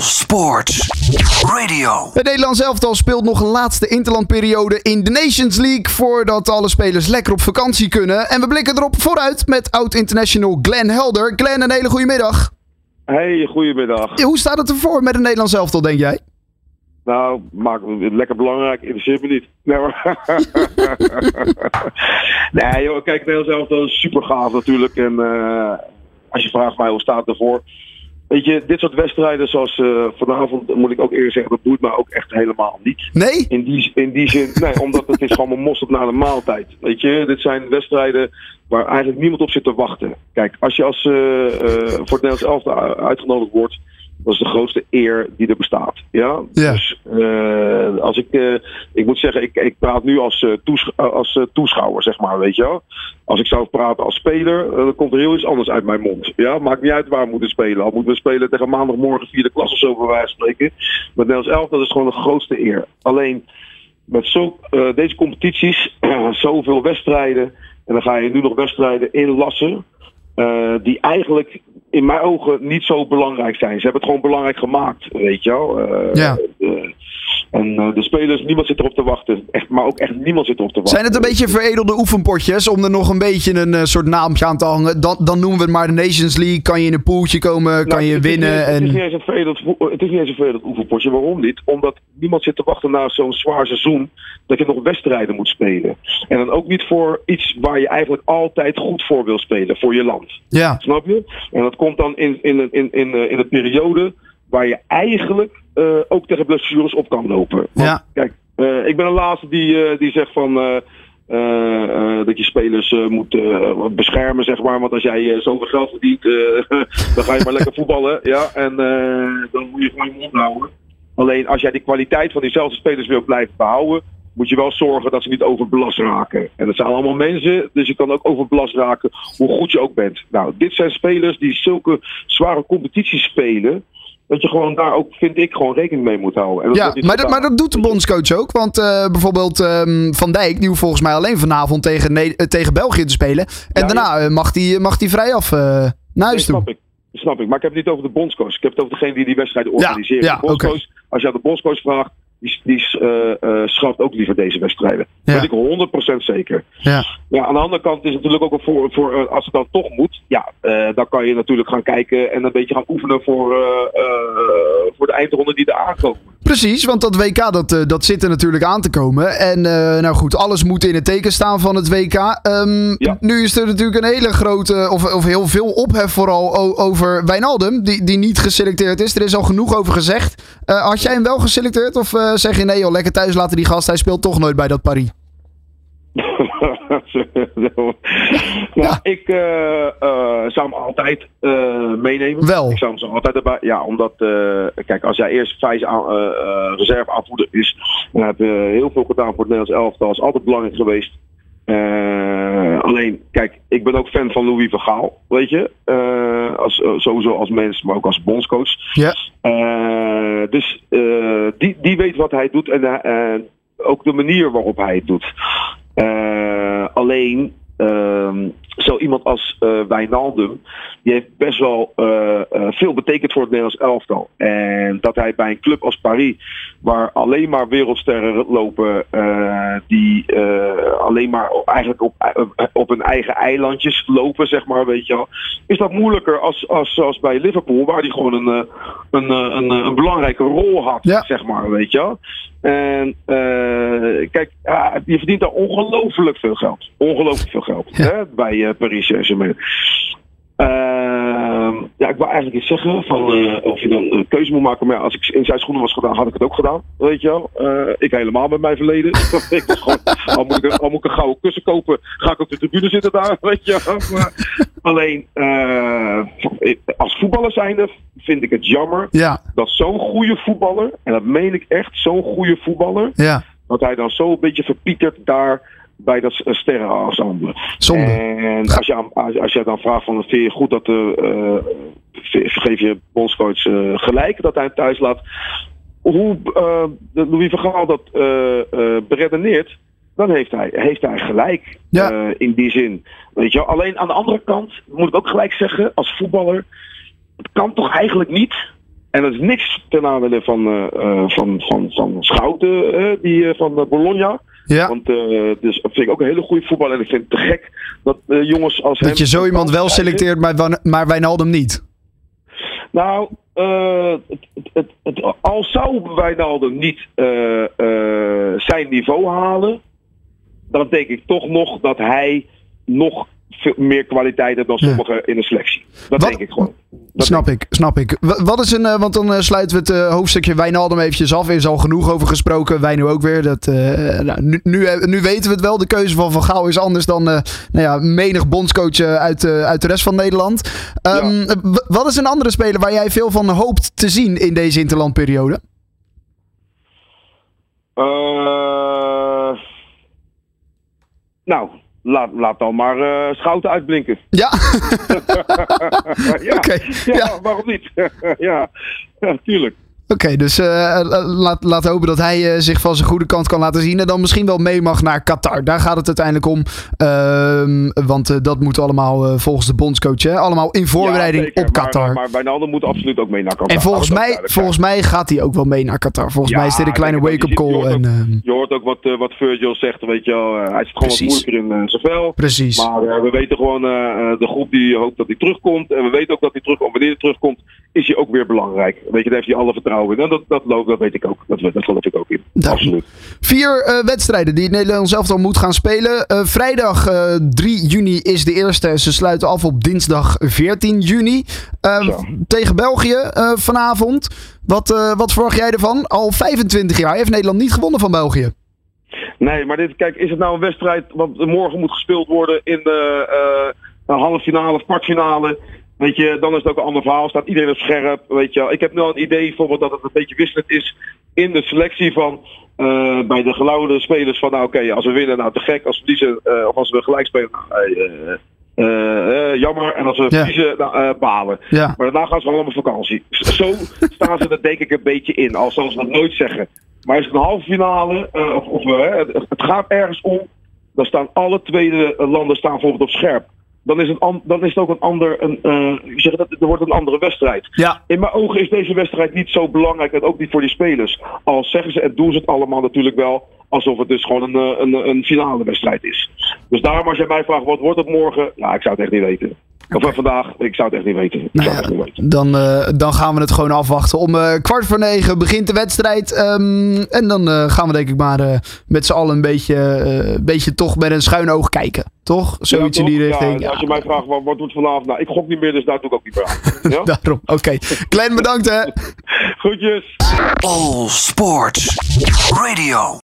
Sport Radio. Het Nederlands elftal speelt nog een laatste interlandperiode in de Nations League voordat alle spelers lekker op vakantie kunnen. En we blikken erop vooruit met oud-international Glenn Helder. Glenn, een hele goede middag. Hey, goedemiddag. Hoe staat het ervoor met het Nederlands elftal, denk jij? Nou, maakt het lekker belangrijk, interesseert me niet. Nee, maar... nee joh, kijk, Nederlands elftal is super gaaf natuurlijk. En uh, als je vraagt mij hoe staat het ervoor... Weet je, dit soort wedstrijden zoals uh, vanavond, moet ik ook eerlijk zeggen, dat boeit me ook echt helemaal niet. Nee? In die, in die zin, nee, omdat het is gewoon mijn op na de maaltijd. Weet je, dit zijn wedstrijden waar eigenlijk niemand op zit te wachten. Kijk, als je als, uh, uh, voor het Nederlands elftal uitgenodigd wordt, dat is de grootste eer die er bestaat. Ja? ja. Dus uh, als ik, uh, ik moet zeggen, ik, ik praat nu als, uh, toesch als toeschouwer, zeg maar, weet je wel. Als ik zou praten als speler, dan komt er heel iets anders uit mijn mond. Ja, maakt niet uit waar we moeten spelen. Al moeten we spelen tegen maandagmorgen vierde klas of zo, bij wijze van spreken. Maar Nederlands 11, dat is gewoon de grootste eer. Alleen, met zo, deze competities, zoveel wedstrijden, en dan ga je nu nog wedstrijden inlassen. Uh, die eigenlijk in mijn ogen niet zo belangrijk zijn. Ze hebben het gewoon belangrijk gemaakt, weet je wel. Uh, ja. Uh, en de spelers, niemand zit erop te wachten. Echt, maar ook echt niemand zit erop te wachten. Zijn het een beetje veredelde oefenpotjes om er nog een beetje een soort naampje aan te hangen? Dan, dan noemen we het maar de Nations League. Kan je in een poeltje komen, kan nou, je het winnen. En... het, is niet eens een veredeld, het is niet eens een veredeld oefenpotje. Waarom niet? Omdat niemand zit te wachten na zo'n zwaar seizoen dat je nog wedstrijden moet spelen. En dan ook niet voor iets waar je eigenlijk altijd goed voor wil spelen, voor je land. Ja. Snap je? En dat komt dan in, in, in, in, in een periode waar je eigenlijk uh, ook tegen blessures op kan lopen. Want, Ja. Kijk, uh, ik ben de laatste die, uh, die zegt van. Dat je spelers moet beschermen, zeg maar. Want als jij zoveel geld verdient, dan ga je maar lekker voetballen. Ja, en dan moet je gewoon je mond houden. Alleen als jij die kwaliteit van diezelfde spelers wil blijven behouden, moet je wel zorgen dat ze niet overbelast raken. En dat zijn allemaal mensen, dus je kan ook overbelast raken hoe goed je ook bent. Nou, dit zijn spelers die zulke zware competities spelen. Dat je gewoon daar ook, vind ik, gewoon rekening mee moet houden. En dat Ja, maar dat, maar dat doet de bondscoach ook. Want uh, bijvoorbeeld um, Van Dijk, die hoeft volgens mij alleen vanavond tegen, uh, tegen België te spelen. En Ja, daarna uh, mag hij mag die vrij af naar Nee, huis toe. snap ik. Snap ik. Maar ik heb het niet over de bondscoach. Ik heb het over degene die die wedstrijden Ja, organiseren. ja, de bondscoach, Als je aan de bondscoach vraagt, die, die uh, uh, schaft ook liever deze wedstrijden. Ja. Dat weet ik 100% zeker. Ja. Ja, aan de andere kant is het natuurlijk ook voor, voor uh, als het dan toch moet, ja, uh, dan kan je natuurlijk gaan kijken en een beetje gaan oefenen voor, voor de eindronde die er aankomen. Precies, want dat WK dat, uh, dat zit er natuurlijk aan te komen. En uh, nou goed, alles moet in het teken staan van het WK. Um, Ja. Nu is er natuurlijk een hele grote, of, of heel veel ophef vooral over Wijnaldum, die, die niet geselecteerd is. Er is al genoeg over gezegd. Uh, had jij hem wel geselecteerd of uh, zeg je nee joh, lekker thuis laten die gast, hij speelt toch nooit bij dat Paris? ja, ik uh, uh, zou hem altijd uh, meenemen. Wel. Ik zou hem zo altijd erbij. Ja, omdat, kijk, als jij eerst vijf aan, reserve aanvoerder is, dan heb je heel veel gedaan voor het Nederlands elftal. is altijd belangrijk geweest. alleen, kijk, ik ben ook fan van Louis van Gaal, weet je. als, sowieso als mens, maar ook als bondscoach. Ja. dus die, die weet wat hij doet en ook de manier waarop hij het doet. Uh, alleen uh, zo iemand als uh, Wijnaldum, die heeft best wel uh, veel betekend voor het Nederlands elftal. En dat hij bij een club als Paris, waar alleen maar wereldsterren lopen, die alleen maar eigenlijk op, op hun eigen eilandjes lopen, zeg maar, weet je wel, is dat moeilijker als, als, als bij Liverpool, waar hij gewoon een, een, een, een belangrijke rol had, ja. zeg maar, weet je wel. En uh, kijk, uh, je verdient daar ongelooflijk veel geld. Ongelooflijk veel geld Ja. hè, bij uh, Paris Saint-Germain. Uh, ja, ik wil eigenlijk iets zeggen van uh, of je dan een keuze moet maken. Maar ja, als ik in zijn schoenen was gedaan, had ik het ook gedaan. Weet je wel. Ik helemaal met mijn verleden. ik was gewoon, al moet ik, al moet ik een gouden kussen kopen, ga ik op de tribune zitten daar. Weet je. Maar alleen, uh, als voetballer zijnde vind ik het jammer Ja, dat zo'n goede voetballer, en dat meen ik echt, zo'n goede voetballer, ja. dat hij dan zo een beetje verpietert daar bij dat sterrenensemble. Zonde. En als je, als, als je dan vraagt van vind je goed dat de uh, geef je bondscoach uh, gelijk dat hij hem thuis laat. Hoe uh, Louis van Gaal dat beredeneert, dan heeft hij, heeft hij gelijk Ja. uh, in die zin. Weet je, wel. alleen aan de andere kant moet ik ook gelijk zeggen, als voetballer, het kan toch eigenlijk niet En dat is niks ten nadele van, eh, eh, van, van, van Schouten, eh, die, eh, van eh, Bologna. Ja. Want eh, dus dat vind ik ook een hele goede voetballer. En ik vind het te gek dat eh, jongens als hem... Dat je zo iemand wel selecteert, maar, maar Wijnaldum niet. Nou, eh, het, het, het, al zou Wijnaldum niet eh, eh, zijn niveau halen, dan denk ik toch nog dat hij nog veel meer kwaliteit heeft dan Ja. sommigen in de selectie. Dat Wat- denk ik gewoon. Dat snap ik, snap ik. Wat is een, eh, want dan eh, sluiten we het eh, hoofdstukje Wijnaldum eventjes af. Er is al genoeg over gesproken. Wij nu ook weer. Dat, nou, nu, nu, nu weten we het wel. De keuze van Van Gaal is anders dan nou ja, menig bondscoach uit, uit de rest van Nederland. Ehm, Wat is een andere speler waar jij veel van hoopt te zien in deze interlandperiode? Eh, nou, laat, laat dan maar eh, Schouten uitblinken. Ja, ja, Oké, ja, ja. waarom niet? ja, ja, Oké, dus eh, laat, laat hopen dat hij zich van zijn goede kant kan laten zien. En dan misschien wel mee mag naar Qatar. Daar gaat het uiteindelijk om. Ehm, want dat moet allemaal volgens de bondscoach. Hè? Allemaal in voorbereiding Ja, op Qatar. Maar, maar Wijnaldum moet absoluut ook mee naar Qatar. en volgens mij, ook volgens mij gaat hij ook wel mee naar Qatar. Volgens Ja, mij is dit een kleine wake-up je call. je En, hoort ehm, Je hoort ook wat, wat Virgil zegt, weet je wel. hij zit gewoon wat moeilijker in zijn vel. precies. Maar we weten gewoon, de groep die hoopt dat hij terugkomt. En we weten ook dat hij terugkomt. Wanneer hij terugkomt, is hij ook weer belangrijk. Weet je, daar heeft hij alle vertrouwen in. En dat, dat, dat, dat weet ik ook. Dat, dat geloof ik ook in. Absoluut. Vier eh, wedstrijden die het Nederlands elftal moet gaan spelen. Eh, vrijdag eh, 3 juni is de eerste. Ze sluiten af op dinsdag 14 juni. Eh, Zo. tegen België vanavond. Wat, wat verwacht jij ervan? Al 25 jaar heeft Nederland niet gewonnen van België. Nee, maar dit, kijk, is het nou een wedstrijd wat morgen moet gespeeld worden in de halve finale of kwartfinale? Weet je, dan is het ook een ander verhaal. Staat iedereen op scherp, weet je. Ik heb nu al een idee bijvoorbeeld dat het een beetje wisselend is in de selectie van eh, bij de gelouden spelers van nou oké, als we winnen, nou te gek. Als we verliezen, eh, of als we gelijk spelen, nou, eh, jammer. En als we Ja. verliezen, nou, eh, balen. Ja. Maar daarna gaan ze allemaal op vakantie. Zo staan ze er denk ik een beetje in. Al zullen ze dat nooit zeggen. Maar is het een halve finale, of, of het, het gaat ergens om, dan staan alle tweede landen staan bijvoorbeeld op scherp. Dan is het, an- dan is het ook een ander, een, zeg je dat, er wordt een andere wedstrijd. Ja. In mijn ogen is deze wedstrijd niet zo belangrijk en ook niet voor die spelers. Al zeggen ze en doen ze het allemaal natuurlijk wel alsof het dus gewoon een, eh, een, een finale wedstrijd is. Dus daarom als jij mij vraagt wat wordt het morgen, nou ik zou het echt niet weten. Of eh, vandaag, ik zou het echt niet weten. Ik Nou zou het echt niet weten. Dan, eh, dan gaan we het gewoon afwachten. Om eh, kwart voor negen begint de wedstrijd. Ehm, en dan eh, gaan we denk ik maar eh, met z'n allen een beetje, eh, een beetje toch met een schuin oog kijken. Toch? Zoiets Ja, in die richting. Ja, Ja, Als je mij vraagt wat, wat wordt vanavond, nou ik gok niet meer, dus daar doe ik ook niet meer aan. Ja? Daarom. Oké. Klein bedankt hè. Groetjes. All Sports Radio.